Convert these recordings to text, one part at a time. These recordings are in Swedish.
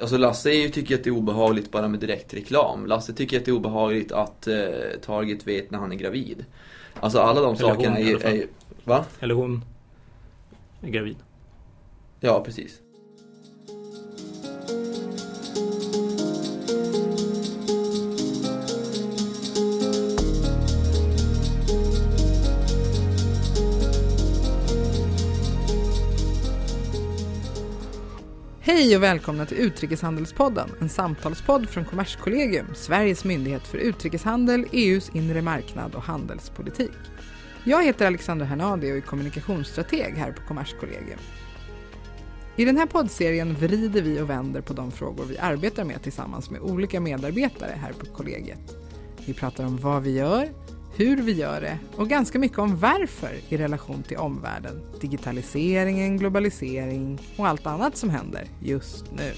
Alltså Lasse ju, tycker att det är obehagligt bara med direktreklam. Lasse tycker att det är obehagligt att eh, Target vet när han är gravid. Alltså alla de Eller sakerna hon är ju... Är, va? Eller hon är gravid. Ja, precis. Hej och välkomna till Utrikeshandelspodden, en samtalspodd från Kommerskollegium, Sveriges myndighet för utrikeshandel, EUs inre marknad och handelspolitik. Jag heter Alexandra Hernadi och är kommunikationsstrateg här på Kommerskollegium. I den här poddserien vrider vi och vänder på de frågor vi arbetar med tillsammans med olika medarbetare här på kollegiet. Vi pratar om vad vi gör, hur vi gör det och ganska mycket om varför i relation till omvärlden, digitaliseringen, globalisering och allt annat som händer just nu.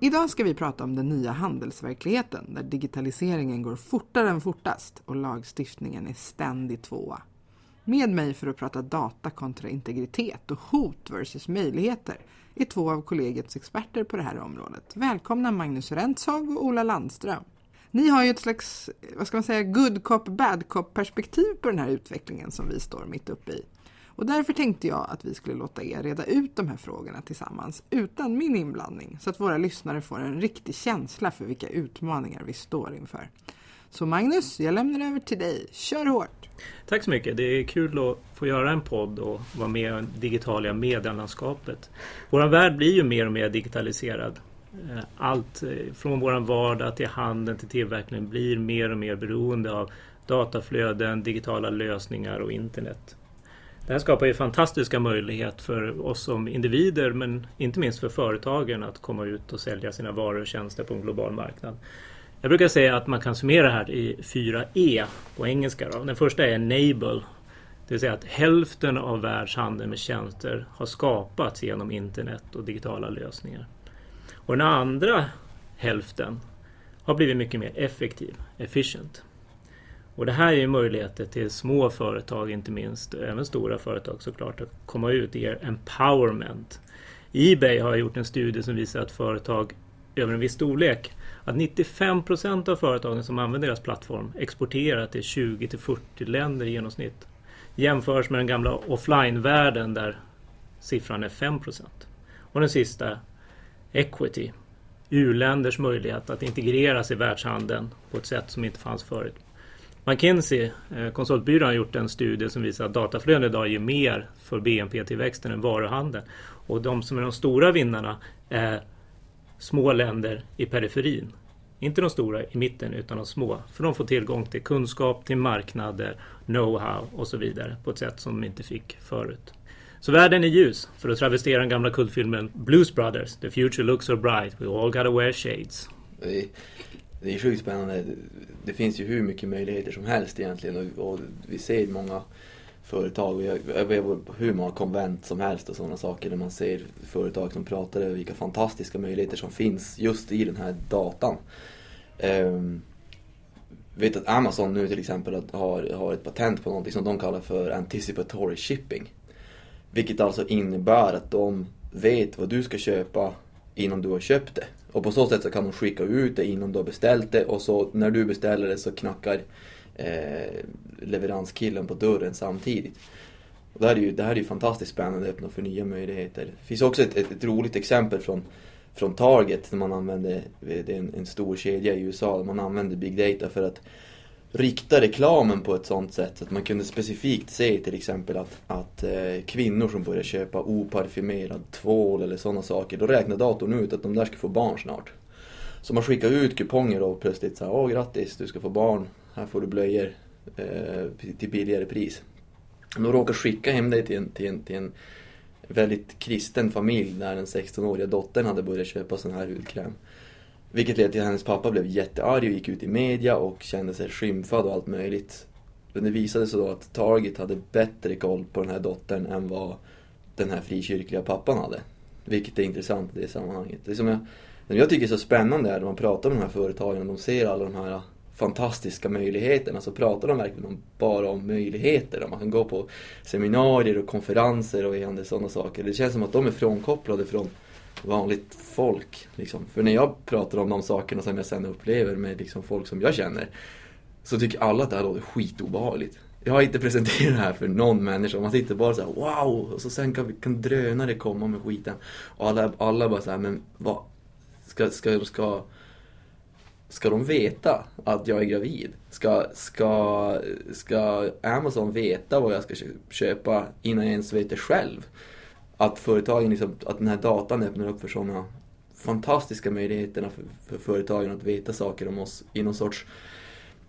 Idag ska vi prata om den nya handelsverkligheten där digitaliseringen går fortare än fortast och lagstiftningen är ständig tvåa. Med mig för att prata data kontra integritet och hot versus möjligheter är två av kollegiets experter på det här området. Välkomna Magnus Rentzhag och Ola Landström. Ni har ju ett slags, vad ska man säga, good cop, bad cop perspektiv på den här utvecklingen som vi står mitt uppe i. Och därför tänkte jag att vi skulle låta er reda ut de här frågorna tillsammans utan min inblandning så att våra lyssnare får en riktig känsla för vilka utmaningar vi står inför. Så Magnus, jag lämnar över till dig. Kör hårt! Tack så mycket. Det är kul att få göra en podd och vara med i det digitala medielandskapet. Vår värld blir ju mer och mer digitaliserad. Eh, allt eh, från vår vardag till handeln till tillverkningen blir mer och mer beroende av dataflöden, digitala lösningar och internet. Det här skapar ju fantastiska möjligheter för oss som individer men inte minst för företagen att komma ut och sälja sina varor och tjänster på en global marknad. Jag brukar säga att man kan summera det här i fyra E på engelska. Då. Den första är enable. Det vill säga att hälften av världshandeln med tjänster har skapats genom internet och digitala lösningar. Och den andra hälften har blivit mycket mer effektiv, efficient. Och det här är möjligheter till små företag inte minst, även stora företag såklart, att komma ut i ge empowerment. Ebay har gjort en studie som visar att företag över en viss storlek att 95 procent av företagen som använder deras plattform exporterar till 20 till 40 länder i genomsnitt. Jämförs med den gamla offline-världen där siffran är 5 procent. Och den sista, equity. U-länders möjlighet att integreras i världshandeln på ett sätt som inte fanns förut. McKinsey, eh, konsultbyrån, har gjort en studie som visar att dataflöden idag ger mer för BNP-tillväxten än varuhandeln. Och de som är de stora vinnarna är små länder i periferin. Inte de stora i mitten utan de små. För de får tillgång till kunskap, till marknader, know-how och så vidare på ett sätt som de inte fick förut. Så världen är ljus, för att travestera den gamla kultfilmen Blues Brothers. The future looks so bright, we all gotta wear shades. Det är, det är sjukt spännande. Det finns ju hur mycket möjligheter som helst egentligen och, och vi ser många företag, vi har, vi har hur många konvent som helst och sådana saker där man ser företag som pratar över vilka fantastiska möjligheter som finns just i den här datan. Um, vet att Amazon nu till exempel har, har ett patent på någonting som de kallar för anticipatory shipping. Vilket alltså innebär att de vet vad du ska köpa innan du har köpt det. Och på så sätt så kan de skicka ut det innan du har beställt det och så när du beställer det så knackar eh, leveranskillen på dörren samtidigt. Och det, här är ju, det här är ju fantastiskt spännande öppna öppnar för nya möjligheter. Det finns också ett, ett, ett roligt exempel från, från Target när man använde, det är en, en stor kedja i USA, där man använde Big Data för att rikta reklamen på ett sånt sätt så att man kunde specifikt se till exempel att, att eh, kvinnor som börjar köpa oparfymerad tvål eller sådana saker, då räknar datorn ut att de där ska få barn snart. Så man skickar ut kuponger och plötsligt så här, åh grattis, du ska få barn, här får du blöjor Eh, till billigare pris. Om de råkar skicka hem dig till en, till en, till en väldigt kristen familj där den 16-åriga dottern hade börjat köpa sån här hudkräm. Vilket ledde till att hennes pappa blev jättearg och gick ut i media och kände sig skymfad och allt möjligt. Men det visade sig då att Target hade bättre koll på den här dottern än vad den här frikyrkliga pappan hade. Vilket är intressant i det sammanhanget. Det som jag, det jag tycker är så spännande är när man pratar med de här företagen och de ser alla de här fantastiska möjligheterna så pratar de verkligen om, bara om möjligheter. Man kan gå på seminarier och konferenser och sådana saker. Det känns som att de är frånkopplade från vanligt folk. Liksom. För när jag pratar om de sakerna som jag sen upplever med liksom, folk som jag känner så tycker alla att det här låter skitobehagligt. Jag har inte presenterat det här för någon människa. Man sitter bara såhär wow! Och så sen kan, kan drönare komma med skiten. Och alla, alla bara såhär, men vad? Ska, ska, ska, ska de veta att jag är gravid? Ska, ska, ska Amazon veta vad jag ska köpa innan jag ens vet det själv? Att företagen, liksom, att den här datan öppnar upp för sådana fantastiska möjligheterna för, för företagen att veta saker om oss i någon sorts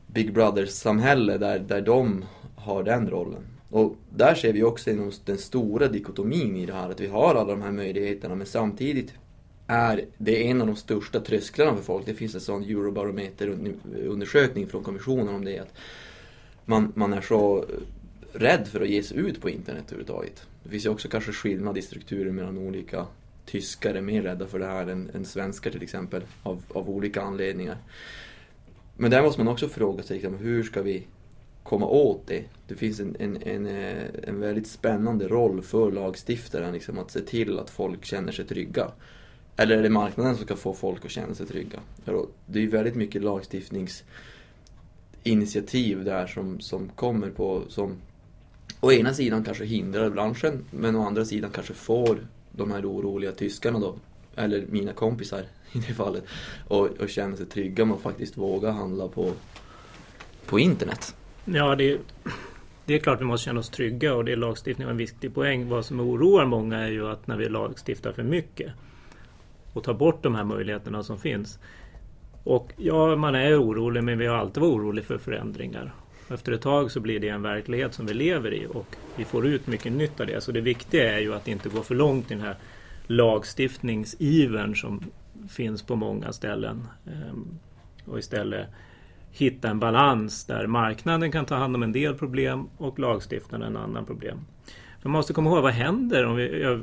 Big Brother-samhälle där, där de har den rollen. Och där ser vi också den stora dikotomin i det här, att vi har alla de här möjligheterna men samtidigt är det en av de största trösklarna för folk. Det finns en sån Eurobarometer-undersökning från kommissionen om det. Att man, man är så rädd för att ge sig ut på internet överhuvudtaget. Det finns ju också kanske skillnad i strukturer mellan olika tyskar är mer rädda för det här än, än svenskar till exempel, av, av olika anledningar. Men där måste man också fråga sig, liksom, hur ska vi komma åt det? Det finns en, en, en, eh, en väldigt spännande roll för lagstiftaren, liksom, att se till att folk känner sig trygga. Eller är det marknaden som ska få folk att känna sig trygga? Det är ju väldigt mycket lagstiftningsinitiativ där som, som kommer på, som å ena sidan kanske hindrar branschen, men å andra sidan kanske får de här oroliga tyskarna då, eller mina kompisar i det fallet, och, och känna sig trygga med att faktiskt våga handla på, på internet. Ja, det, det är klart vi måste känna oss trygga och det är lagstiftning en viktig poäng. Vad som oroar många är ju att när vi lagstiftar för mycket och ta bort de här möjligheterna som finns. Och ja, man är orolig men vi har alltid varit oroliga för förändringar. Efter ett tag så blir det en verklighet som vi lever i och vi får ut mycket nytt av det. Så det viktiga är ju att inte gå för långt i den här lagstiftningsivern som finns på många ställen. Ehm, och istället hitta en balans där marknaden kan ta hand om en del problem och lagstiftaren en annan problem. Man måste komma ihåg vad händer om vi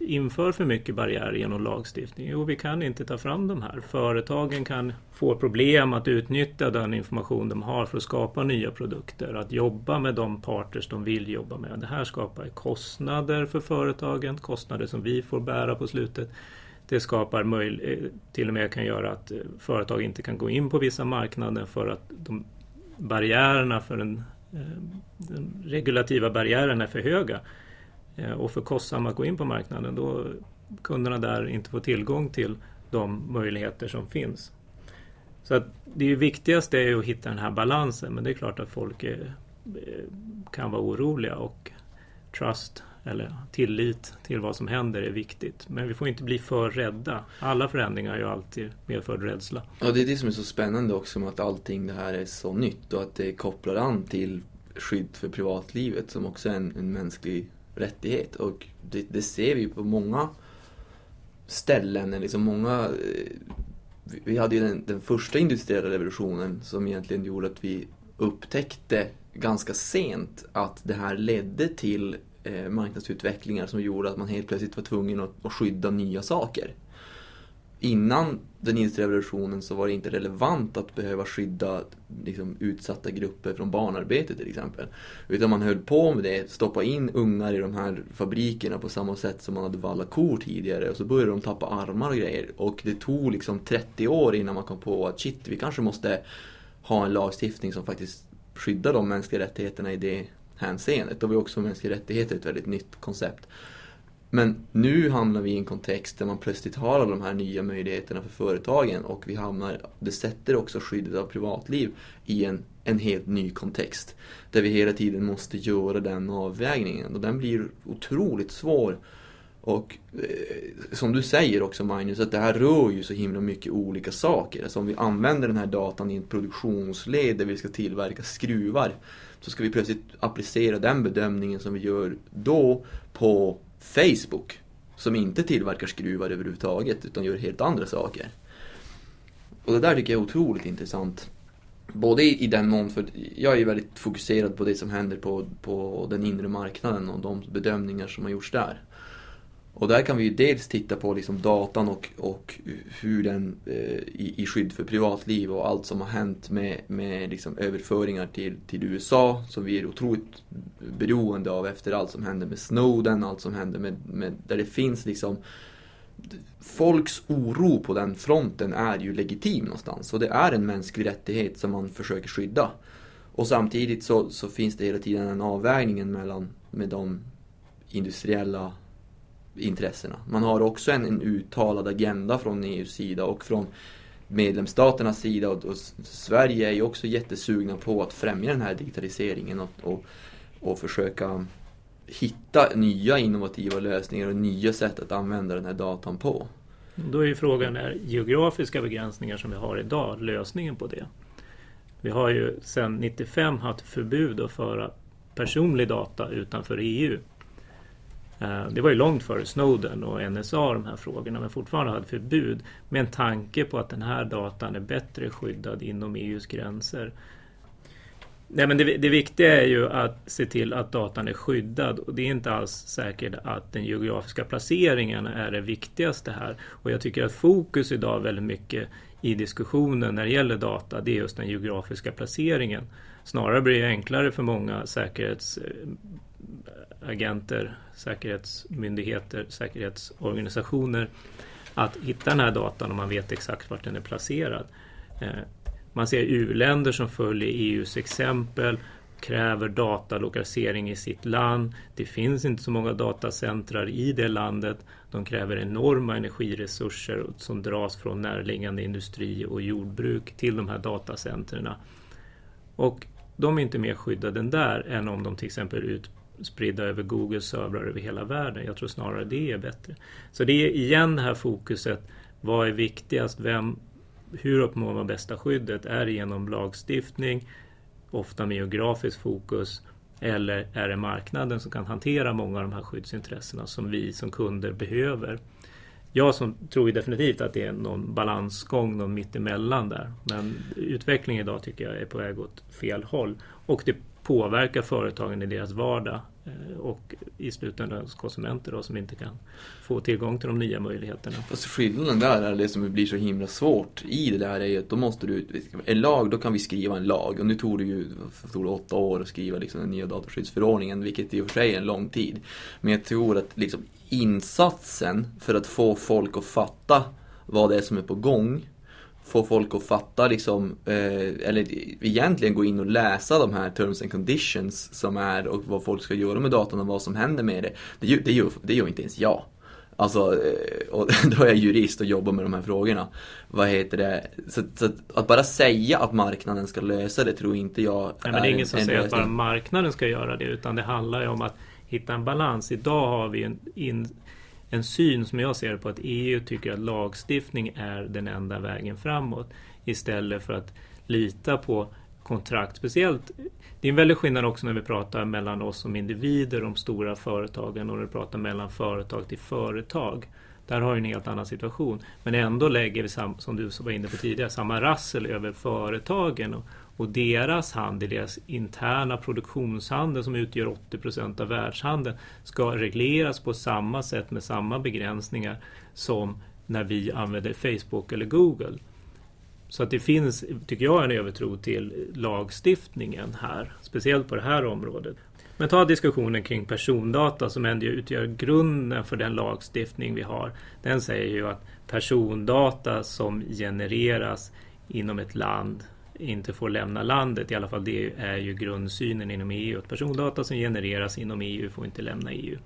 inför för mycket barriärer genom lagstiftning? Jo, vi kan inte ta fram de här. Företagen kan få problem att utnyttja den information de har för att skapa nya produkter, att jobba med de parters de vill jobba med. Det här skapar kostnader för företagen, kostnader som vi får bära på slutet. Det skapar möj- eh, till och med kan göra att eh, företag inte kan gå in på vissa marknader för att de barriärerna för den, eh, den regulativa barriären är för höga. Eh, och för kostsamma att gå in på marknaden då kunderna där inte får tillgång till de möjligheter som finns. Så att det viktigaste är att hitta den här balansen men det är klart att folk är, kan vara oroliga och trust eller tillit till vad som händer är viktigt. Men vi får inte bli för rädda. Alla förändringar är ju alltid medförd rädsla. Ja, det är det som är så spännande också med att allting det här är så nytt och att det kopplar an till skydd för privatlivet som också är en, en mänsklig rättighet. Och det, det ser vi på många ställen. Liksom många, eh, vi hade ju den, den första industriella revolutionen som egentligen gjorde att vi upptäckte ganska sent att det här ledde till eh, marknadsutvecklingar som gjorde att man helt plötsligt var tvungen att, att skydda nya saker innan den industriella revolutionen så var det inte relevant att behöva skydda liksom, utsatta grupper från barnarbete till exempel. Utan man höll på med det, stoppa in ungar i de här fabrikerna på samma sätt som man hade vallat kor tidigare och så började de tappa armar och grejer. Och det tog liksom 30 år innan man kom på att shit, vi kanske måste ha en lagstiftning som faktiskt skyddar de mänskliga rättigheterna i det hänseendet. Då var också mänskliga rättigheter ett väldigt nytt koncept. Men nu hamnar vi i en kontext där man plötsligt har alla de här nya möjligheterna för företagen och vi hamnar, det sätter också skyddet av privatliv i en, en helt ny kontext. Där vi hela tiden måste göra den avvägningen och den blir otroligt svår. Och eh, som du säger också Magnus, att det här rör ju så himla mycket olika saker. Alltså om vi använder den här datan i en produktionsled där vi ska tillverka skruvar så ska vi plötsligt applicera den bedömningen som vi gör då på Facebook som inte tillverkar skruvar överhuvudtaget utan gör helt andra saker. Och det där tycker jag är otroligt intressant. Både i, i den mån, för jag är ju väldigt fokuserad på det som händer på, på den inre marknaden och de bedömningar som har gjorts där. Och där kan vi ju dels titta på liksom datan och, och hur den eh, i, i, skydd för privatliv och allt som har hänt med, med liksom överföringar till, till USA som vi är otroligt beroende av efter allt som hände med Snowden, allt som hände med, med där det finns liksom Folks oro på den fronten är ju legitim någonstans och det är en mänsklig rättighet som man försöker skydda. Och samtidigt så, så finns det hela tiden en avvägning mellan med de industriella intressena. Man har också en, en uttalad agenda från EUs sida och från medlemsstaternas sida och, och, Sverige är ju också jättesugna på att främja den här digitaliseringen och, och, och försöka hitta nya innovativa lösningar och nya sätt att använda den här datan på. Då är ju frågan, är geografiska begränsningar som vi har idag lösningen på det? Vi har ju sedan 95 haft förbud att föra personlig data utanför EU. Eh, det var ju långt före Snowden och NSA de här frågorna men fortfarande hade förbud med en tanke på att den här datan är bättre skyddad inom EUs gränser. Nej, men det, det, viktiga är ju att se till att datan är skyddad och det är inte alls säkert att den geografiska placeringen är det viktigaste här. Och jag tycker att fokus idag väldigt mycket i diskussionen när det gäller data, det är just den geografiska placeringen. Snarare blir det enklare för många säkerhetsagenter, eh, säkerhetsmyndigheter, säkerhetsorganisationer att hitta den här datan om man vet exakt vart den är placerad. Eh, man ser u-länder som följer EUs exempel, kräver datalokalisering i sitt land. Det finns inte så många datacentrar i det landet. De kräver enorma energiresurser som dras från närliggande industri och jordbruk till de här datacentren. Och de är inte mer skyddade än där än om de till exempel spridda över Googles servrar över hela världen. Jag tror snarare det är bättre. Så det är igen det här fokuset. Vad är viktigast? Vem, hur uppnår man bästa skyddet? Är det genom lagstiftning, ofta med geografiskt fokus, eller är det marknaden som kan hantera många av de här skyddsintressena som vi som kunder behöver? Jag som tror definitivt att det är någon balansgång, någon mittemellan där. Men utvecklingen idag tycker jag är på väg åt fel håll. Och det påverkar företagen i deras vardag eh, och i slutändan konsumenter då, som inte kan få tillgång till de nya möjligheterna. Fast skillnaden där är det som blir så himla svårt i det där är ju att då måste du, en lag, då kan vi skriva en lag och nu tog det ju tog det åtta år att skriva liksom den nya dataskyddsförordningen vilket i och för sig är en lång tid. Men jag tror att liksom insatsen för att få folk att fatta vad det är som är på gång få folk att fatta liksom, eh, eller egentligen gå in och läsa de här terms and conditions som är och vad folk ska göra med datorn och vad som händer med det. Det, det, gör, det gör inte ens jag. Alltså, eh, och då är jag jurist och jobbar med de här frågorna. Vad heter det? Så, så att bara säga att marknaden ska lösa det tror inte jag Nej, men det är ingen som säger att bara marknaden ska göra det utan det handlar ju om att hitta en balans. Idag har vi en in, en syn som jag ser på att EU tycker att lagstiftning är den enda vägen framåt istället för att lita på kontrakt. Speciellt, det är en väldig skillnad också när vi pratar mellan oss som individer, de stora företagen och när vi pratar mellan företag till företag. Där har vi en helt annan situation. Men ändå lägger vi, som du var inne på tidigare, samma rassel över företagen och, och deras handel, deras interna produktionshandel som utgör 80 procent av världshandeln ska regleras på samma sätt med samma begränsningar som när vi använder Facebook eller Google. Så att det finns, tycker jag, en övertro till lagstiftningen här, speciellt på det här området. Men ta diskussionen kring persondata som ändå utgör grunden för den lagstiftning vi har. Den säger ju att persondata som genereras inom ett land inte får lämna landet. I alla fall det är ju grundsynen inom EU. Att persondata som genereras inom EU får inte lämna EU.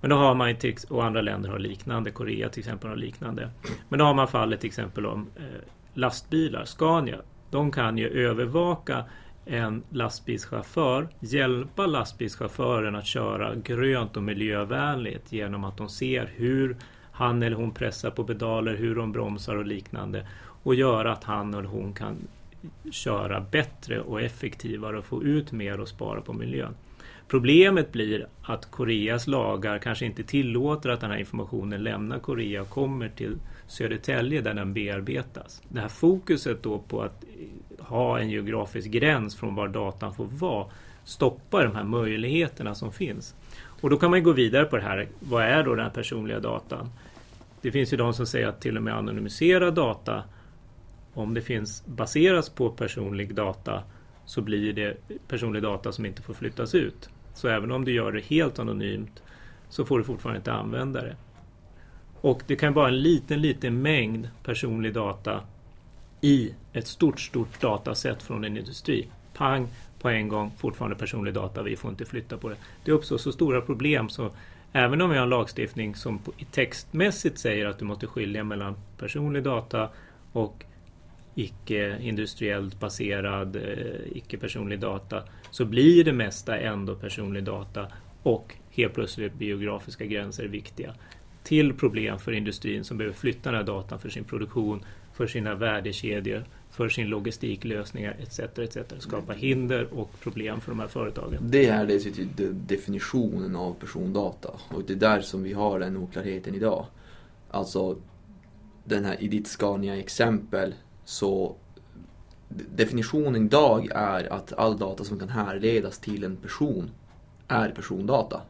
Men då har man ju, och andra länder har liknande, Korea till exempel har liknande. Men då har man fallet till exempel om eh, lastbilar, Scania. De kan ju övervaka en lastbilschaufför, hjälpa lastbilschauffören att köra grönt och miljövänligt genom att de ser hur han eller hon pressar på pedaler, hur de bromsar och liknande och göra att han eller hon kan köra bättre och effektivare och få ut mer och spara på miljön. Problemet blir att Koreas lagar kanske inte tillåter att den här informationen lämnar Korea och kommer till Södertälje där den bearbetas. Det här fokuset då på att ha en geografisk gräns från var datan får vara stoppar de här möjligheterna som finns. Och då kan man gå vidare på det här. Vad är då den här personliga datan? Det finns ju de som säger att till och med anonymiserad data om det finns baseras på personlig data så blir det personlig data som inte får flyttas ut. Så även om du gör det helt anonymt så får du fortfarande inte använda det. Och det kan vara en liten, liten mängd personlig data i ett stort, stort dataset från en industri. Pang, på en gång, fortfarande personlig data, vi får inte flytta på det. Det uppstår så stora problem så även om vi har en lagstiftning som textmässigt säger att du måste skilja mellan personlig data och icke-industriellt baserad, eh, icke-personlig data så blir det mesta ändå personlig data och helt plötsligt biografiska gränser är viktiga. Till problem för industrin som behöver flytta den här datan för sin produktion, för sina värdekedjor, för sin logistiklösningar etc. etc. Skapa hinder och problem för de här företagen. Det är det definitionen av persondata och det är där som vi har den oklarheten idag. Alltså den här, i ditt Scania-exempel så definitionen idag är att all data som kan härledas till en person är persondata.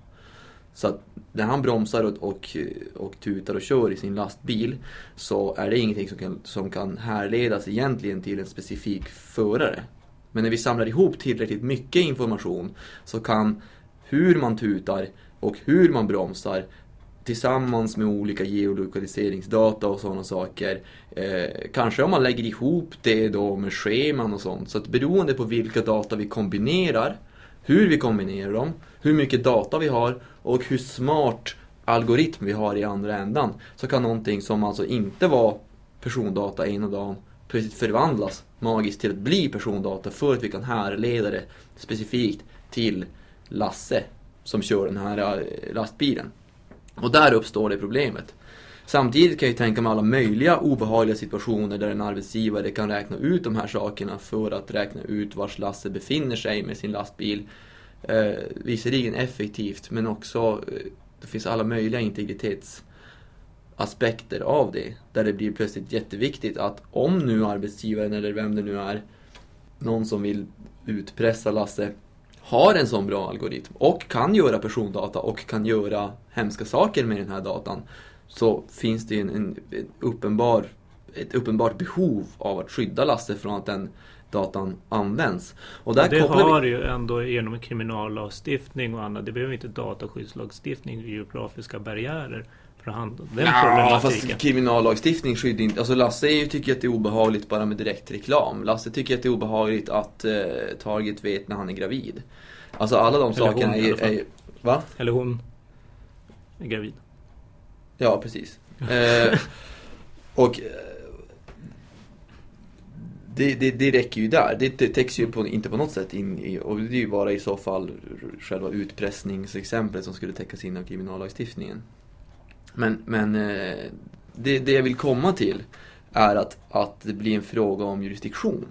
Så att när han bromsar och, och, och tutar och kör i sin lastbil så är det ingenting som kan, som kan härledas egentligen till en specifik förare. Men när vi samlar ihop tillräckligt mycket information så kan hur man tutar och hur man bromsar tillsammans med olika geolokaliseringsdata och sådana saker. Eh, kanske om man lägger ihop det då med scheman och sånt. Så att beroende på vilka data vi kombinerar, hur vi kombinerar dem, hur mycket data vi har och hur smart algoritm vi har i andra ändan så kan någonting som alltså inte var persondata ena dagen plötsligt förvandlas magiskt till att bli persondata för att vi kan härleda det specifikt till Lasse som kör den här eh, lastbilen. Och där uppstår det problemet. Samtidigt kan jag tänka mig alla möjliga obehagliga situationer där en arbetsgivare kan räkna ut de här sakerna för att räkna ut var Lasse befinner sig med sin lastbil. Eh, visserligen effektivt men också eh, det finns alla möjliga integritetsaspekter av det. Där det blir plötsligt jätteviktigt att om nu arbetsgivaren eller vem det nu är, någon som vill utpressa Lasse har en sån bra algoritm och kan göra persondata och kan göra hemska saker med den här datan så finns det en, en, en uppenbar, ett uppenbart behov av att skydda Lasse från att den datan används. Och där det har vi... ju ändå genom kriminallagstiftning och annat. Det behöver inte dataskyddslagstiftning, geografiska barriärer för hand den ja, fast kriminallagstiftning skyddar inte... Alltså Lasse ju, tycker att det är obehagligt bara med direktreklam. Lasse tycker att det är obehagligt att eh, Target vet när han är gravid. Alltså alla de Eller sakerna hon, är, är... Va? Eller hon är gravid. Ja, precis. eh, och eh, det, det, det räcker ju där. Det, det täcks ju på, inte på något sätt in i, och det är ju bara i så fall själva utpressningsexemplet som skulle täckas in av kriminallagstiftningen. Men, men eh, det, det jag vill komma till är att, att det blir en fråga om jurisdiktion.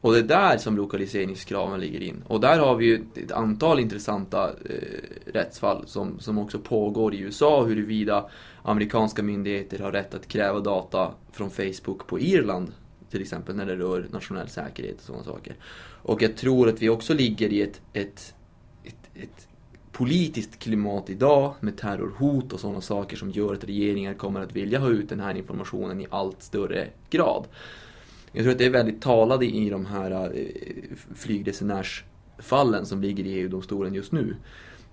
Och det är där som lokaliseringskraven ligger in. Och där har vi ju ett antal intressanta eh, rättsfall som, som också pågår i USA huruvida amerikanska myndigheter har rätt att kräva data från Facebook på Irland till exempel när det rör nationell säkerhet och sådana saker. Och jag tror att vi också ligger i ett, ett, ett, ett politiskt klimat idag med terrorhot och sådana saker som gör att regeringar kommer att vilja ha ut den här informationen i allt större grad. Jag tror att det är väldigt talande i de här eh, flygresenärsfallen som ligger i EU-domstolen just nu.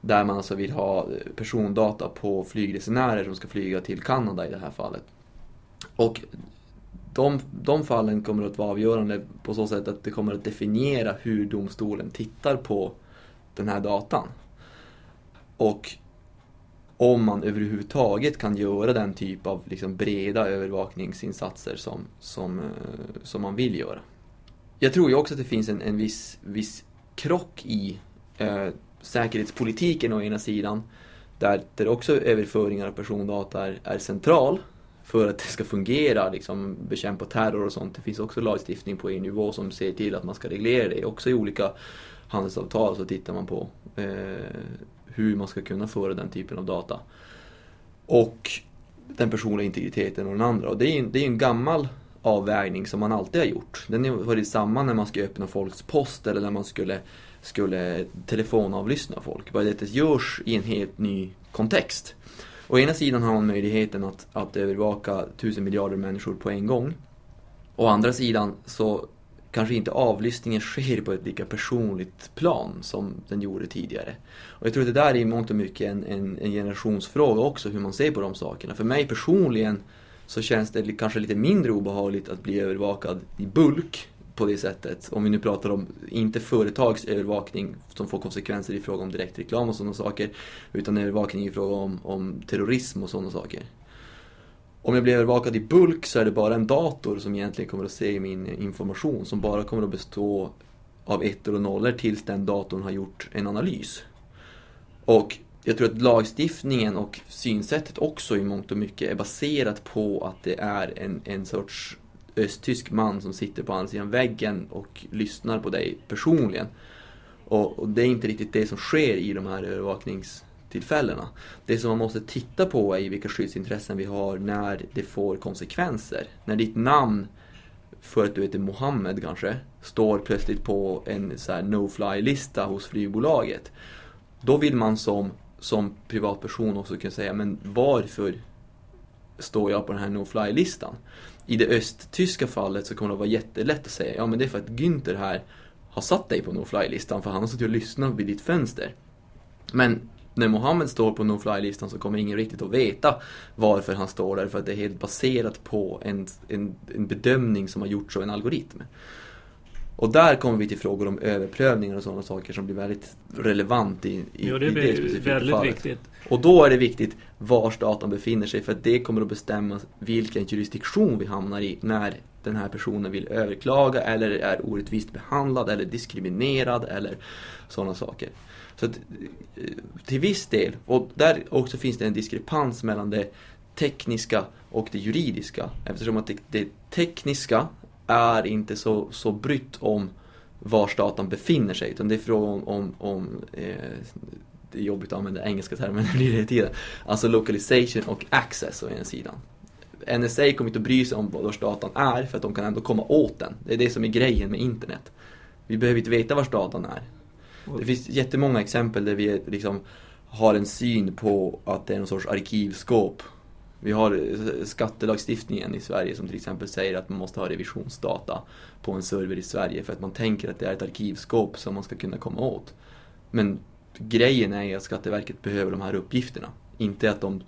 Där man alltså vill ha eh, persondata på flygresenärer som ska flyga till Kanada i det här fallet. Och de, de fallen kommer att vara avgörande på så sätt att det kommer att definiera hur domstolen tittar på den här datan. Och om man överhuvudtaget kan göra den typ av liksom breda övervakningsinsatser som, som, eh, som man vill göra. Jag tror ju också att det finns en, en viss, viss krock i eh, säkerhetspolitiken å ena sidan, där, där också överföringar av persondata är, är central för att det ska fungera, liksom bekämpa terror och sånt. Det finns också lagstiftning på EU-nivå som ser till att man ska reglera det. Också i olika handelsavtal så tittar man på eh, hur man ska kunna föra den typen av data. Och den personliga integriteten och den andra. Och det är, det är en gammal avvägning som man alltid har gjort. Den har varit samma när man ska öppna folks post eller när man skulle skulle telefonavlyssna folk. Bara det det görs i en helt ny kontext. Å ena sidan har man möjligheten att, att övervaka tusen miljarder människor på en gång. Å andra sidan så kanske inte avlyssningen sker på ett lika personligt plan som den gjorde tidigare. Och jag tror att det där är i mångt och mycket en, en, en generationsfråga också, hur man ser på de sakerna. För mig personligen så känns det kanske lite mindre obehagligt att bli övervakad i bulk på det sättet. Om vi nu pratar om, inte företagsövervakning som får konsekvenser i fråga om direktreklam och sådana saker. Utan övervakning i fråga om, om terrorism och sådana saker. Om jag blir övervakad i bulk så är det bara en dator som egentligen kommer att se min information. Som bara kommer att bestå av ettor och nollor tills den datorn har gjort en analys. Och jag tror att lagstiftningen och synsättet också i mångt och mycket är baserat på att det är en, en sorts östtysk man som sitter på andra sidan väggen och lyssnar på dig personligen. Och, och, det är inte riktigt det som sker i de här övervaknings tillfällena. Det som man måste titta på är vilka skyddsintressen vi har när det får konsekvenser. När ditt namn, för att du heter Mohammed kanske, står plötsligt på en no-fly-lista hos flygbolaget. Då vill man som, som privatperson också kunna säga, men varför står jag på den här no-fly-listan? I det östtyska fallet så kommer det vara jättelätt att säga, ja men det är för att Günther här har satt dig på no-fly-listan för han har suttit och lyssnat vid ditt fönster. Men när Mohammed står på no-fly-listan så kommer ingen riktigt att veta varför han står där för att det är helt baserat på en, en, en bedömning som har gjorts av en algoritm. Och där kommer vi till frågor om överprövningar och sådana saker som blir väldigt relevant i, i, jo, det, i det specifika väldigt fallet. Viktigt. Och då är det viktigt var datan befinner sig för att det kommer att bestämma vilken jurisdiktion vi hamnar i när den här personen vill överklaga eller är orättvist behandlad eller diskriminerad eller sådana saker. Så att, eh, till viss del, och där också finns det en diskrepans mellan det tekniska och det juridiska. Eftersom att det, det tekniska är inte så, så brytt om var datan befinner sig. Utan det är fråga om, om, om eh, det är jobbigt att använda engelska termer, men det blir det hela tiden. Alltså localization och access å ena sidan. NSA kommer inte att bry sig om var datan är för att de kan ändå komma åt den. Det är det som är grejen med internet. Vi behöver inte veta var datan är. Det finns jättemånga exempel där vi liksom har en syn på att det är någon sorts arkivskåp vi har skattelagstiftningen i Sverige som till exempel säger att man måste ha revisionsdata på en server i Sverige för att man tänker att det är ett arkivskåp som man ska kunna komma åt. Men grejen är att Skatteverket behöver de här uppgifterna. Inte att de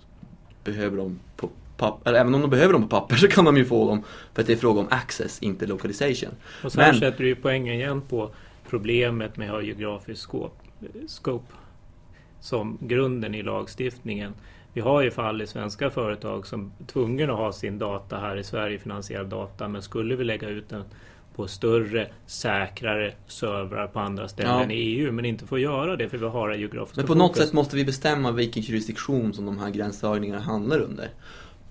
behöver dem på papper. Eller även om de behöver dem på papper så kan de ju få dem för att det är fråga om access, inte localization. Och så här Men... sätter du ju poängen igen på problemet med att ha geografisk scope som grunden i lagstiftningen. Vi har ju fall i svenska företag som är tvungna att ha sin data här i Sverige, finansierad data, men skulle vi lägga ut den på större, säkrare servrar på andra ställen ja. i EU, men inte får göra det för vi har det geografiska Men på fokus. något sätt måste vi bestämma vilken jurisdiktion som de här gränsdragningarna handlar under.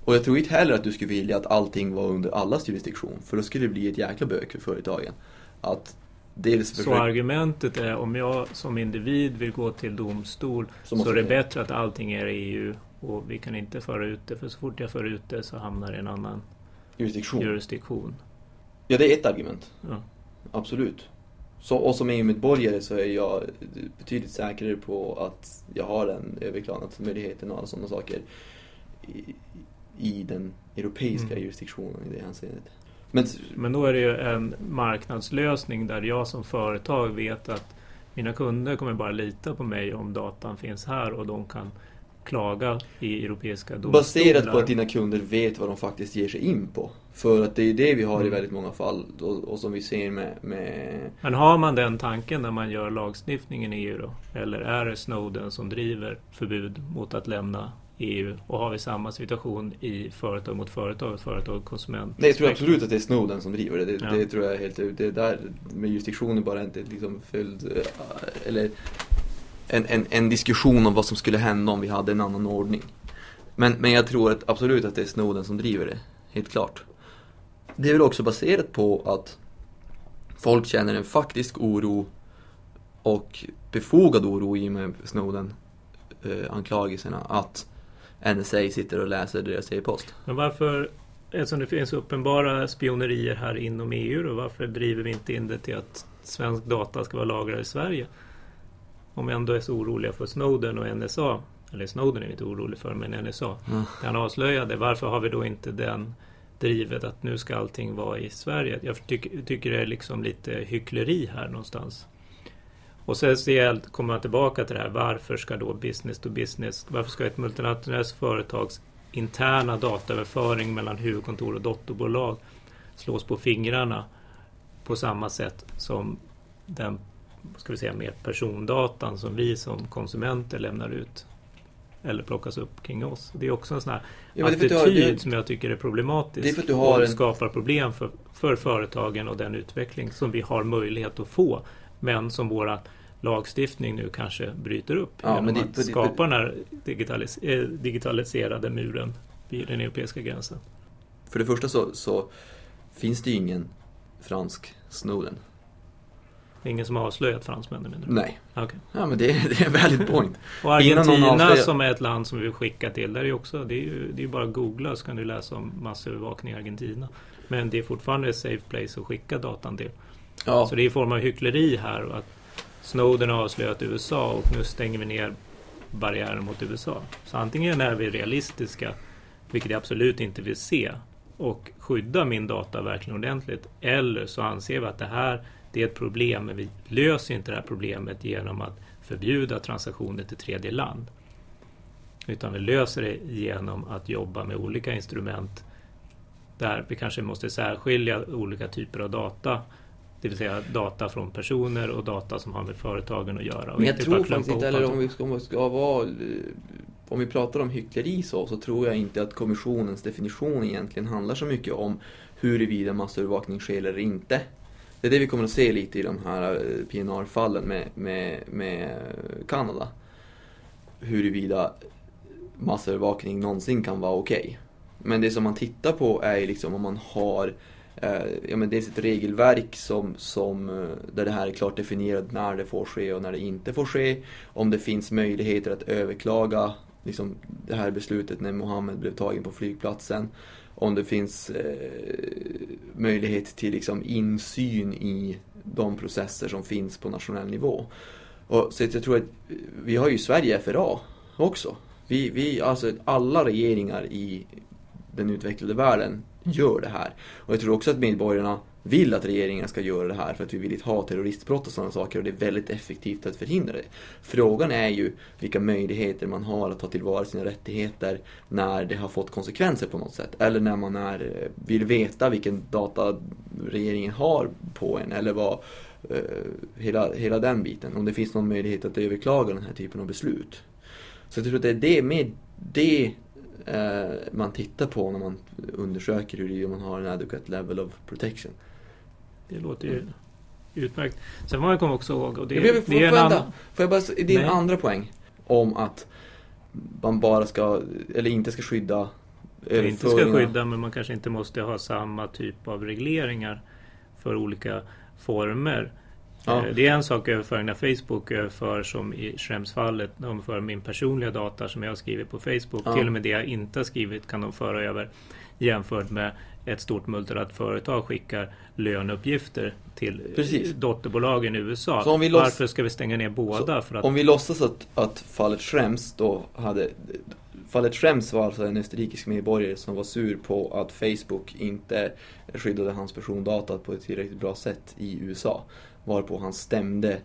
Och jag tror inte heller att du skulle vilja att allting var under allas jurisdiktion, för då skulle det bli ett jäkla bök för företagen. Att dels Så argumentet är om jag som individ vill gå till domstol så, så är det bättre att allting är EU och vi kan inte föra ut det för så fort jag för ut det så hamnar det i en annan jurisdiktion. jurisdiktion. Ja, det är ett argument. Ja. Absolut. Så, och som EU-medborgare så är jag betydligt säkrare på att jag har den överklagansmöjligheten och alla sådana saker i, i den europeiska mm. jurisdiktionen i det hänseendet. Men, Men då är det ju en marknadslösning där jag som företag vet att mina kunder kommer bara lita på mig om datan finns här och de kan klaga i europeiska domstolar. Baserat på att dina kunder vet vad de faktiskt ger sig in på. För att det är det vi har mm. i väldigt många fall och, och, som vi ser med, med... Men har man den tanken när man gör lagstiftningen i EU då? Eller är det Snowden som driver förbud mot att lämna EU och har vi samma situation i företag mot företag, företag och konsument? Nej, jag tror absolut att det är Snowden som driver det. Det, ja. det tror jag helt Det där med jurisdiktion är bara inte liksom följd, eh, eller en, en, en, diskussion om vad som skulle hända om vi hade en annan ordning. Men, men jag tror att, absolut att det är Snowden som driver det, helt klart. Det är väl också baserat på att folk känner en faktisk oro och befogad oro i och med Snowden-anklagelserna eh, att NSA sitter och läser deras e-post. Men varför, eftersom det finns uppenbara spionerier här inom EU då, varför driver vi inte in det till att svensk data ska vara lagrad i Sverige. Om vi ändå är så oroliga för Snowden och NSA. Eller Snowden är vi inte orolig för, men NSA. Ja. Han avslöjade. Varför har vi då inte den drivet att nu ska allting vara i Sverige? Jag tycker, tycker det är liksom lite hyckleri här någonstans. Och sen kommer man tillbaka till det här. Varför ska då business to business? Varför ska ett multinationellt företags interna dataöverföring mellan huvudkontor och dotterbolag slås på fingrarna på samma sätt som den ska vi säga, mer persondatan som vi som konsumenter lämnar ut eller plockas upp kring oss. Det är också en sån här Ja, attityd har- det- som jag tycker är problematisk Det är och en- skapar problem för, för företagen och den utveckling som vi har möjlighet att få men som våra lagstiftning nu kanske bryter upp Ja, genom det- att det- skapa den här digitalis eh, digitaliserade muren vid den europeiska gränsen. För det första så, så finns det ju ingen fransk Snowden. Det ingen som har avslöjat fransmännen menar du? Nej. Okej. Ja men det, är- det är valid point. Och Argentina avslöjar- som är ett land som vi vill skicka till, där är också, det är ju det är bara att googla så kan du läsa om massövervakning i Argentina. Men det är fortfarande ett safe place att skicka datan till. Ja, Så det är i form av hyckleri här och att Snowden har avslöjat USA och nu stänger vi ner barriären mot USA. Så antingen är vi realistiska, vilket jag absolut inte vill se, och skydda min data verkligen ordentligt. Eller så anser vi att det här det är ett problem, men vi löser inte det här problemet genom att förbjuda transaktioner till tredje land. Utan vi löser det genom att jobba med olika instrument där vi kanske måste särskilja olika typer av data. Det vill säga data från personer och data som har med företagen att göra. Men jag tror faktiskt inte, eller om vi ska, om vi ska vara... eh, Om vi pratar om hyckleri så, så tror jag inte att kommissionens definition egentligen handlar så mycket om huruvida massövervakning sker eller inte. Det är det vi kommer att se lite i de här eh, PNR-fallen med, med, med Kanada. Huruvida massövervakning någonsin kan vara okej. Men det som man tittar på är liksom om man har Eh, ja, men dels ett regelverk som, som, eh, där det här är klart definierat när det får ske och när det inte får ske. Om det finns möjligheter att överklaga liksom, det här beslutet när Mohammed blev tagen på flygplatsen. Om det finns eh, möjlighet till liksom, insyn i de processer som finns på nationell nivå. Och, så att jag tror att vi har ju Sverige FRA också. Vi, vi, alltså alla regeringar i den utvecklade världen gör det här. Och jag tror också att medborgarna vill att regeringen ska göra det här för att vi vill inte ha terroristbrott och sådana saker och det är väldigt effektivt att förhindra det. Frågan är ju vilka möjligheter man har att ta tillvara sina rättigheter när det har fått konsekvenser på något sätt. Eller när man är, eh, vill veta vilken data regeringen har på en eller vad eh, hela, hela den biten. Om det finns någon möjlighet att överklaga den här typen av beslut. Så jag tror att det är det, med det man tittar på när man undersöker hur man har en adequate level of protection. Det låter ju utmärkt. Sen får man komma också ihåg, och det, Jag vill- det är en jag, annan... vänta? får jag bara, s- din Nej. andra poäng om att man bara ska, eller inte ska skydda inte ska skydda men man kanske inte måste ha samma typ av regleringar för olika former. Ja. Eh, Det är en sak överföring när Facebook överför som i Schrems-fallet. De för min personliga data som jag har skrivit på Facebook. Ja. Till och med det jag inte har skrivit kan de föra över jämfört med ett stort multinationellt företag skickar löneuppgifter till eh, Precis. dotterbolagen i USA. Så om vi loss- Varför ska vi stänga ner båda? Att Om vi låtsas att, att fallet Schrems då hade... Fallet Schrems var alltså en österrikisk medborgare som var sur på att Facebook inte skyddade hans persondata på ett tillräckligt bra sätt i USA. Varpå han stämde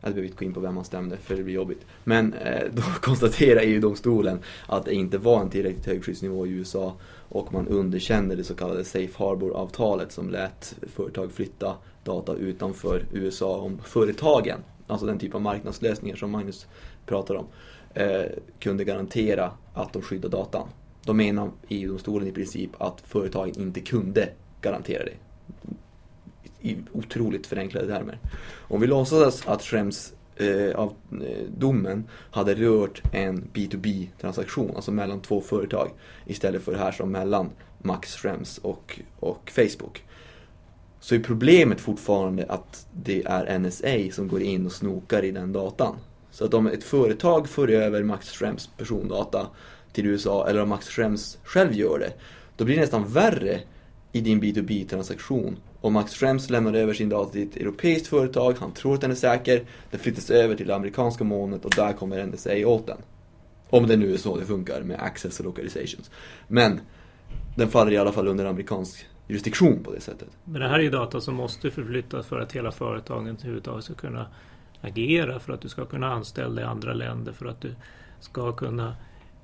jag behöver inte gå in på vem han stämde för det blir jobbigt. Men eh, då konstaterar EU-domstolen att det inte var en tillräckligt hög skyddsnivå i USA och man underkände det så kallade Safe Harbor-avtalet som lät företag flytta data utanför USA om företagen, alltså den typ av marknadslösningar som Magnus pratar om, eh, kunde garantera att de skyddar datan. Då menar EU-domstolen i princip att företagen inte kunde garantera det i otroligt förenklade termer. Om vi låtsas att Schrems eh, av eh, domen hade rört en B2B-transaktion, alltså mellan två företag, istället för det här som mellan Max Schrems och, och Facebook. Så är problemet fortfarande att det är NSA som går in och snokar i den datan. Så att om ett företag för över Max Schrems persondata till USA, eller om Max Schrems själv gör det, då blir det nästan värre i din B2B-transaktion och Max Schrems lämnar över sin data till ett europeiskt företag, han tror att den är säker, den flyttas över till det amerikanska molnet och där kommer NSA åt den. Om det nu är så det funkar med access och localizations. Men den faller i alla fall under amerikansk jurisdiktion på det sättet. Men det här är ju data som måste förflyttas för att hela företaget överhuvudtaget ska kunna agera, för att du ska kunna anställa i andra länder, för att du ska kunna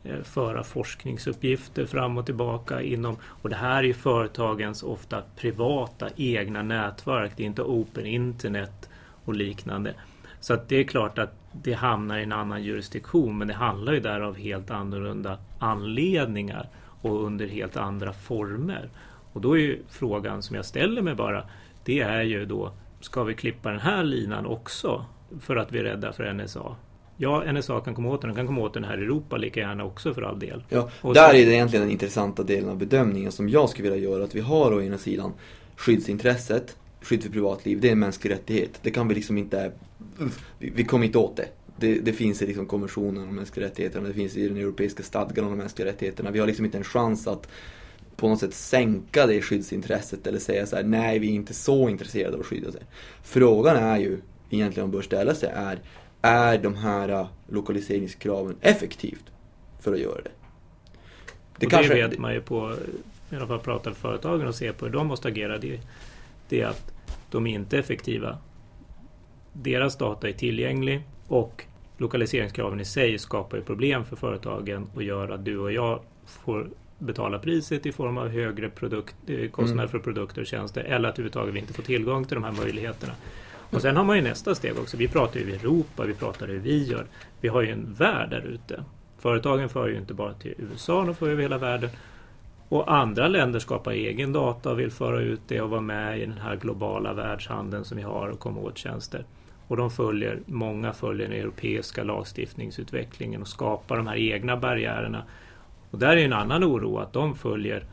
Eh, föra forskningsuppgifter fram och tillbaka inom... Och det här är ju företagens ofta privata egna nätverk. Det är inte open internet och liknande. Så att det är klart att det hamnar i en annan jurisdiktion men det handlar ju där av helt annorlunda anledningar och under helt andra former. Och då är ju frågan som jag ställer mig bara, det är ju då, ska vi klippa den här linan också för att vi är rädda för NSA? Ja, NSA kan komma åt den, den kan komma åt den här i Europa lika gärna också för all del. Ja, Och där så- är det egentligen den intressanta delen av bedömningen som jag skulle vilja göra. Att vi har å ena sidan skyddsintresset, skydd för privatliv, det är en mänsklig rättighet. Det kan vi liksom inte, vi, vi kommer inte åt det. Det, det finns i liksom konventionen om mänskliga rättigheterna, det finns i den europeiska stadgan om de mänskliga rättigheterna. Vi har liksom inte en chans att på något sätt sänka det skyddsintresset eller säga så här: nej vi är inte så intresserade av att skydda sig. Frågan är ju, egentligen man bör ställa sig, är, är de här äh, lokaliseringskraven effektivt för att göra det? Det, och det vet man ju på, i alla fall pratar med företagen och ser på hur de måste agera. Det, det är att de är inte effektiva. Deras data är tillgänglig och lokaliseringskraven i sig skapar ju problem för företagen och gör att du och jag får betala priset i form av högre produkt, eh, kostnader Mm. för produkter och tjänster eller att överhuvudtaget vi inte får tillgång till de här möjligheterna. Och sen har man ju nästa steg också. Vi pratar ju Europa, vi pratar hur vi gör. Vi har ju en värld där ute. Företagen för ju inte bara till USA, de för över hela världen. Och andra länder skapar egen data och vill föra ut det och vara med i den här globala världshandeln som vi har och komma åt tjänster. Och de följer, många följer den europeiska lagstiftningsutvecklingen och skapar de här egna barriärerna. Och där är en annan oro att de följer,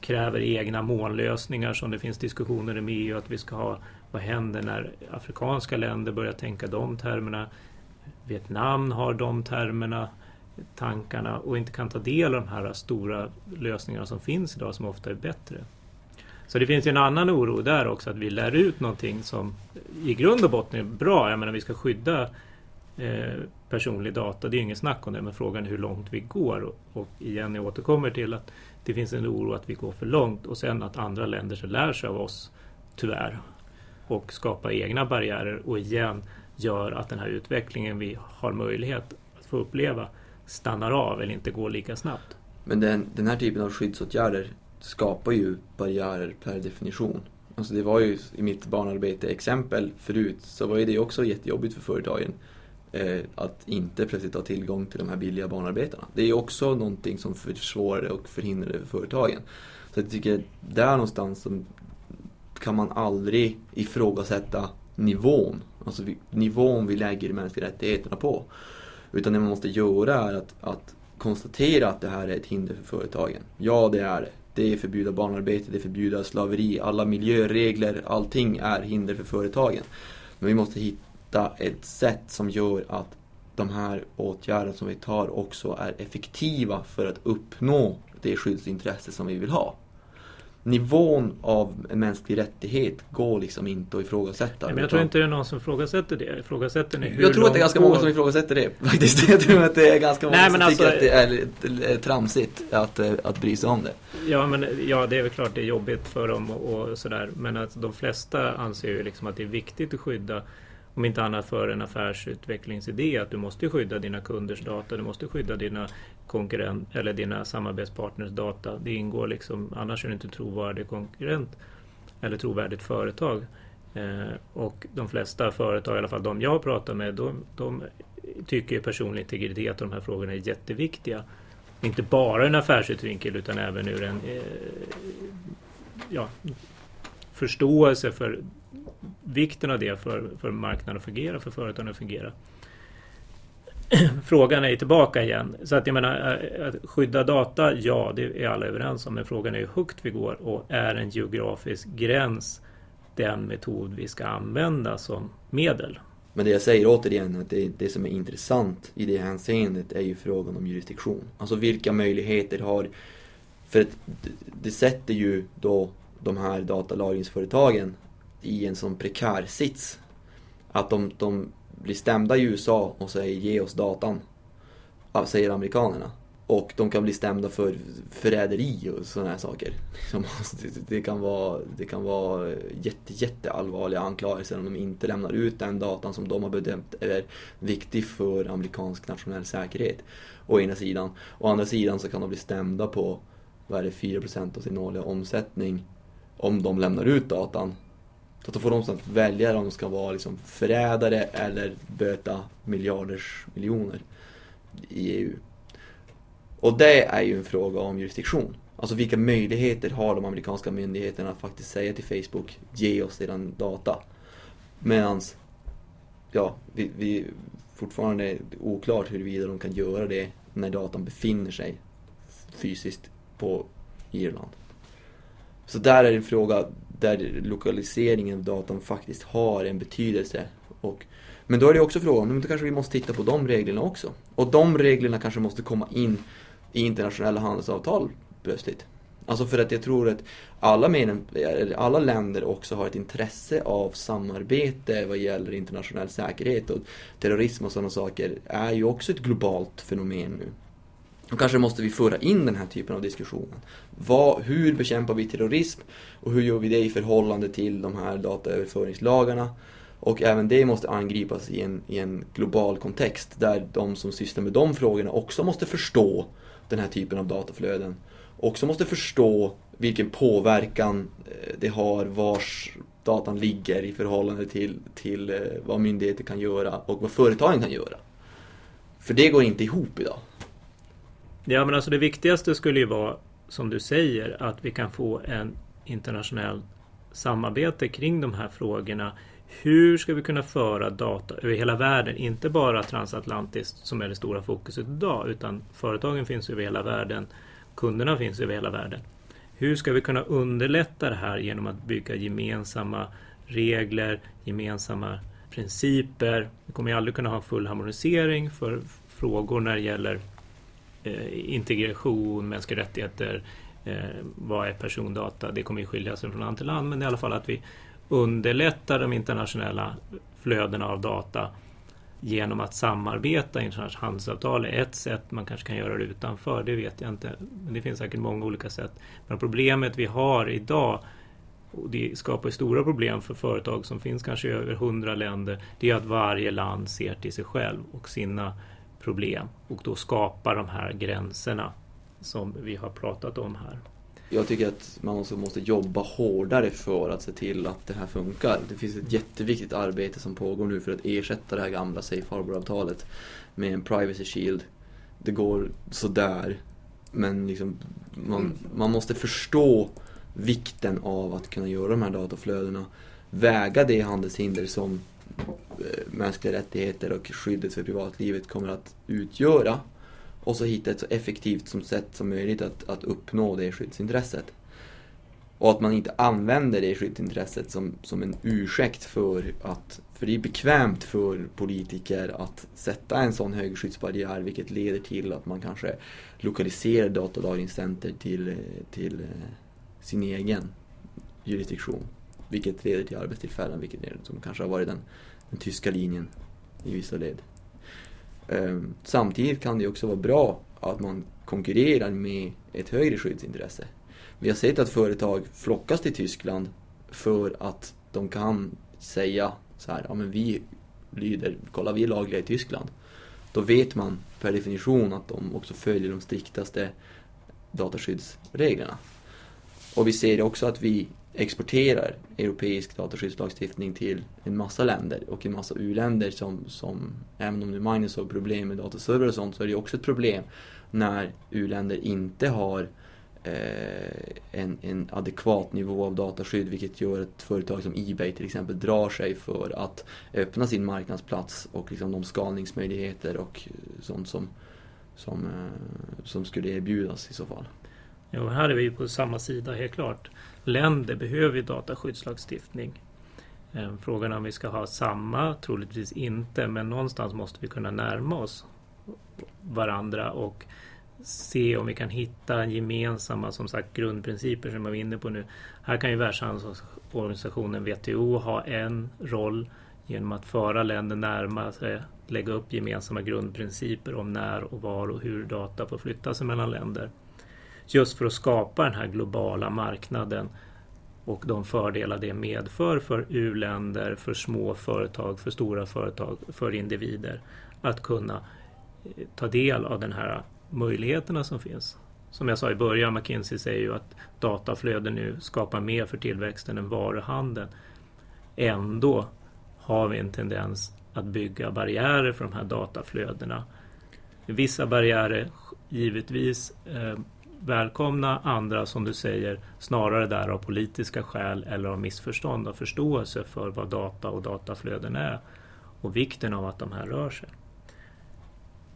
kräver egna mållösningar som det finns diskussioner med EU att vi ska ha. Vad händer när afrikanska länder börjar tänka de termerna? Vietnam har de termerna tankarna och inte kan ta del av de här stora lösningarna som finns idag som ofta är bättre. Så det finns ju en annan oro där också att vi lär ut någonting som i grund och botten är bra. Jag menar vi ska skydda eh, personlig data, det är inget snack om det, men frågan är hur långt vi går. Och, och igen, jag återkommer till att det finns en oro att vi går för långt och sen att andra länder så lär sig av oss, tyvärr, och skapar egna barriärer och igen gör att den här utvecklingen vi har möjlighet att få uppleva stannar av eller inte går lika snabbt. Men den, den här typen av skyddsåtgärder skapar ju barriärer per definition. Alltså det var ju i mitt barnarbete exempel förut så var ju det också jättejobbigt för företagen eh, att inte plötsligt ha tillgång till de här billiga barnarbetarna. Det är ju också någonting som försvårar och förhindrar för företagen. Så jag tycker där någonstans som kan man aldrig ifrågasätta nivån. Alltså nivån vi lägger de mänskliga rättigheterna på. Utan det man måste göra är att, att konstatera att det här är ett hinder för företagen. Ja, det är det. Det är förbjuda barnarbete, det är förbjuda slaveri, alla miljöregler, allting är hinder för företagen. Men vi måste hitta ett sätt som gör att de här åtgärderna som vi tar också är effektiva för att uppnå det skyddsintresse som vi vill ha. Nivån av mänsklig rättighet går liksom inte att ifrågasätta. Nej, men jag tror inte det är någon som ifrågasätter det. Ifrågasätter ni hur jag tror att det är ganska går- många som ifrågasätter det faktiskt. Jag tror att det är ganska många Nej, som men tycker alltså- att det är tramsigt att, eh, att bry sig om det. Ja, men, ja, det är väl klart det är jobbigt för dem och, och sådär. Men att de flesta anser ju liksom att det är viktigt att skydda, om inte annat för en affärsutvecklingsidé, att du måste skydda dina kunders data, du måste skydda dina konkurrent eller dina samarbetspartners data. Det ingår liksom, annars är du inte trovärdig konkurrent eller trovärdigt företag. Eh, och de flesta företag, i alla fall de jag pratar med, de, de tycker ju personlig integritet och de här frågorna är jätteviktiga. Inte bara ur en affärsutvinkel utan även ur en eh, ja, förståelse för vikten av det för, för marknaden att fungera, för företagen att fungera. Frågan är ju tillbaka igen. Så att jag menar, eh, att skydda data, ja det är alla överens om. Men frågan är hur högt vi går och är en geografisk gräns den metod vi ska använda som medel? Men det jag säger återigen, att det, det som är intressant i det hänseendet är ju frågan om jurisdiktion. Alltså vilka möjligheter har... För att det, det sätter ju då de här datalagringsföretagen i en sån prekär sits. Att de, de blir stämda i USA och säger ge oss datan. Säger amerikanerna. Och de kan bli stämda för förräderi och sådana här saker. Liksom, alltså, det kan vara, det kan vara jätte, jätte allvarliga anklagelser om de inte lämnar ut den datan som de har bedömt är viktig för amerikansk nationell säkerhet. Å ena sidan. Å andra sidan så kan de bli stämda på vad är det, 4% av sin årliga omsättning om de lämnar ut datan. Så då får de att välja om de ska vara liksom förrädare eller böta miljarders miljoner i EU. Och det är ju en fråga om jurisdiktion. Alltså vilka möjligheter har de amerikanska myndigheterna att faktiskt säga till Facebook, ge oss eran data. Medan, ja, vi, vi fortfarande är oklart huruvida de kan göra det när datan befinner sig fysiskt på Irland. Så där är det en fråga där lokaliseringen av datan faktiskt har en betydelse. Och, men då är det också frågan, men då kanske vi måste titta på de reglerna också. Och de reglerna kanske måste komma in i internationella handelsavtal plötsligt. Alltså för att jag tror att alla, medlem, alla länder också har ett intresse av samarbete vad gäller internationell säkerhet och terrorism och sådana saker är ju också ett globalt fenomen nu. Då kanske måste vi föra in den här typen av diskussionen. Vad, hur bekämpar vi terrorism och hur gör vi det i förhållande till de här dataöverföringslagarna? Och även det måste angripas i en, i en global kontext där de som sysslar med de frågorna också måste förstå den här typen av dataflöden. Också måste förstå vilken påverkan eh, det har vars datan ligger i förhållande till, till eh, vad myndigheter kan göra och vad företagen kan göra. För det går inte ihop idag. Ja men alltså det viktigaste skulle ju vara som du säger att vi kan få en internationell samarbete kring de här frågorna. Hur ska vi kunna föra data över hela världen? Inte bara transatlantiskt som är det stora fokuset idag utan företagen finns över hela världen. Kunderna finns över hela världen. Hur ska vi kunna underlätta det här genom att bygga gemensamma regler, gemensamma principer? Vi kommer ju aldrig kunna ha full harmonisering för frågor när det gäller Eh, integration, mänskliga rättigheter, eh, vad är persondata? Det kommer ju skilja sig från land till land men i alla fall att vi underlättar de internationella flödena av data genom att samarbeta. Internationellt handelsavtal är ett sätt, man kanske kan göra det utanför, det vet jag inte. Men det finns säkert många olika sätt. Men problemet vi har idag och det skapar stora problem för företag som finns kanske i över hundra länder. Det är att varje land ser till sig själv och sina problem och då skapa de här gränserna som vi har pratat om här. Jag tycker att man också måste jobba hårdare för att se till att det här funkar. Det finns ett jätteviktigt arbete som pågår nu för att ersätta det här gamla Safe Harbor-avtalet med en Privacy Shield. Det går sådär, men liksom, man, man måste förstå vikten av att kunna göra de här dataflödena. Väga det handelshinder som Eh, mänskliga rättigheter och skyddet för privatlivet kommer att utgöra och så hitta ett så effektivt som sätt som möjligt att, att uppnå det skyddsintresset. Och att man inte använder det skyddsintresset som, som en ursäkt för att, för det är bekvämt för politiker att sätta en sån hög skyddsbarriär vilket leder till att man kanske lokaliserar datalagringscenter till, eh, till eh, sin egen jurisdiktion. Vilket leder till arbetstillfällen, vilket är, som kanske har varit den, den tyska linjen i vissa led. Um, samtidigt kan det också vara bra att man konkurrerar med ett högre skyddsintresse. Vi har sett att företag flockas till Tyskland för att de kan säga så här, ja men vi lyder, kolla vi är lagliga i Tyskland. Då vet man per definition att de också följer de striktaste dataskyddsreglerna. Och vi ser också att vi exporterar europeisk dataskyddslagstiftning till en massa länder och en massa u-länder som, som, även om nu Magnus har problem med dataserver och sånt, så är det också ett problem när u-länder inte har eh, en, en adekvat nivå av dataskydd vilket gör att företag som Ebay till exempel drar sig för att öppna sin marknadsplats och liksom de skalningsmöjligheter och sånt som, som, eh, som skulle erbjudas i så fall. Ja, här är vi på samma sida helt klart länder behöver ju dataskyddslagstiftning. Eh, frågan är om vi ska ha samma, troligtvis inte, men någonstans måste vi kunna närma oss varandra och se om vi kan hitta gemensamma som sagt grundprinciper som jag var inne på nu. Här kan ju Världshandelsorganisationen WTO ha en roll genom att föra länder närmare sig, lägga upp gemensamma grundprinciper om när och var och hur data får flytta sig mellan länder. Just för att skapa den här globala marknaden och de fördelar det medför för u-länder, för små företag, för stora företag, för individer att kunna eh, ta del av de här möjligheterna som finns. Som jag sa i början, McKinsey säger ju att dataflöden nu skapar mer för tillväxten än varuhandeln. Ändå har vi en tendens att bygga barriärer för de här dataflödena. Vissa barriärer givetvis eh, välkomna, andra som du säger snarare där av politiska skäl eller av missförstånd och förståelse för vad data och dataflöden är och vikten av att de här rör sig.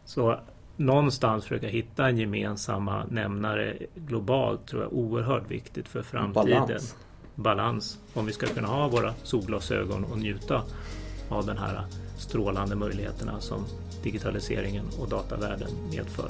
Så någonstans försöka hitta en gemensamma nämnare globalt tror jag är oerhört viktigt för framtiden. Balans. Balans. Om vi ska kunna ha våra solglasögon och njuta av den här strålande möjligheterna som digitaliseringen och datavärlden medför.